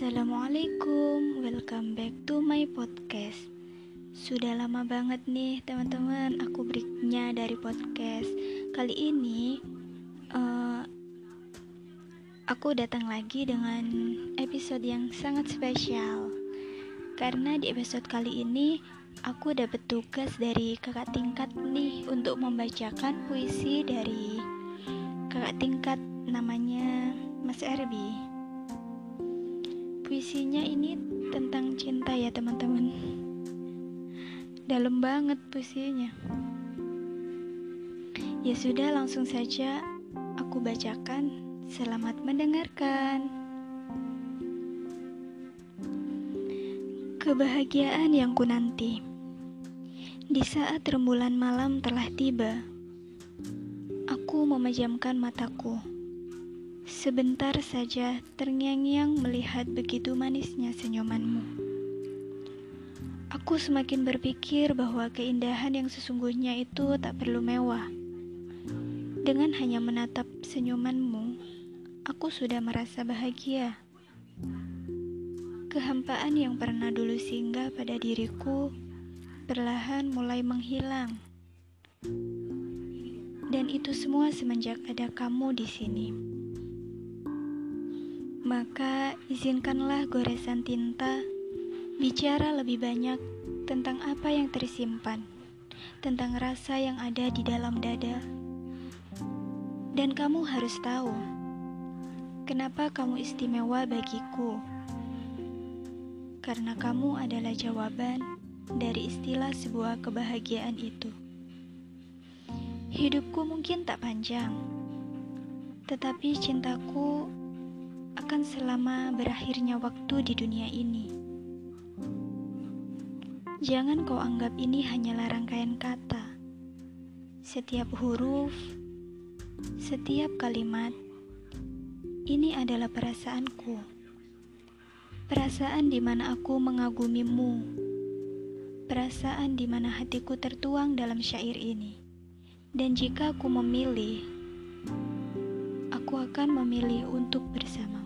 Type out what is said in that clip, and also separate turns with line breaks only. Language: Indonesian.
Assalamualaikum, welcome back to my podcast. Sudah lama banget nih teman-teman aku breaknya dari podcast. Kali ini uh, aku datang lagi dengan episode yang sangat spesial. Karena di episode kali ini aku dapat tugas dari kakak tingkat nih untuk membacakan puisi dari kakak tingkat namanya Mas Erbi puisinya ini tentang cinta ya teman-teman. Dalam banget puisinya. Ya sudah langsung saja aku bacakan. Selamat mendengarkan. Kebahagiaan yang ku nanti di saat rembulan malam telah tiba aku memejamkan mataku Sebentar saja terngiang-ngiang melihat begitu manisnya senyumanmu. Aku semakin berpikir bahwa keindahan yang sesungguhnya itu tak perlu mewah. Dengan hanya menatap senyumanmu, aku sudah merasa bahagia. Kehampaan yang pernah dulu singgah pada diriku perlahan mulai menghilang. Dan itu semua semenjak ada kamu di sini. Maka izinkanlah goresan tinta bicara lebih banyak tentang apa yang tersimpan, tentang rasa yang ada di dalam dada. Dan kamu harus tahu, kenapa kamu istimewa bagiku. Karena kamu adalah jawaban dari istilah sebuah kebahagiaan itu. Hidupku mungkin tak panjang, tetapi cintaku akan selama berakhirnya waktu di dunia ini. Jangan kau anggap ini hanyalah rangkaian kata. Setiap huruf, setiap kalimat, ini adalah perasaanku. Perasaan di mana aku mengagumimu. Perasaan di mana hatiku tertuang dalam syair ini. Dan jika aku memilih, aku akan memilih untuk bersama.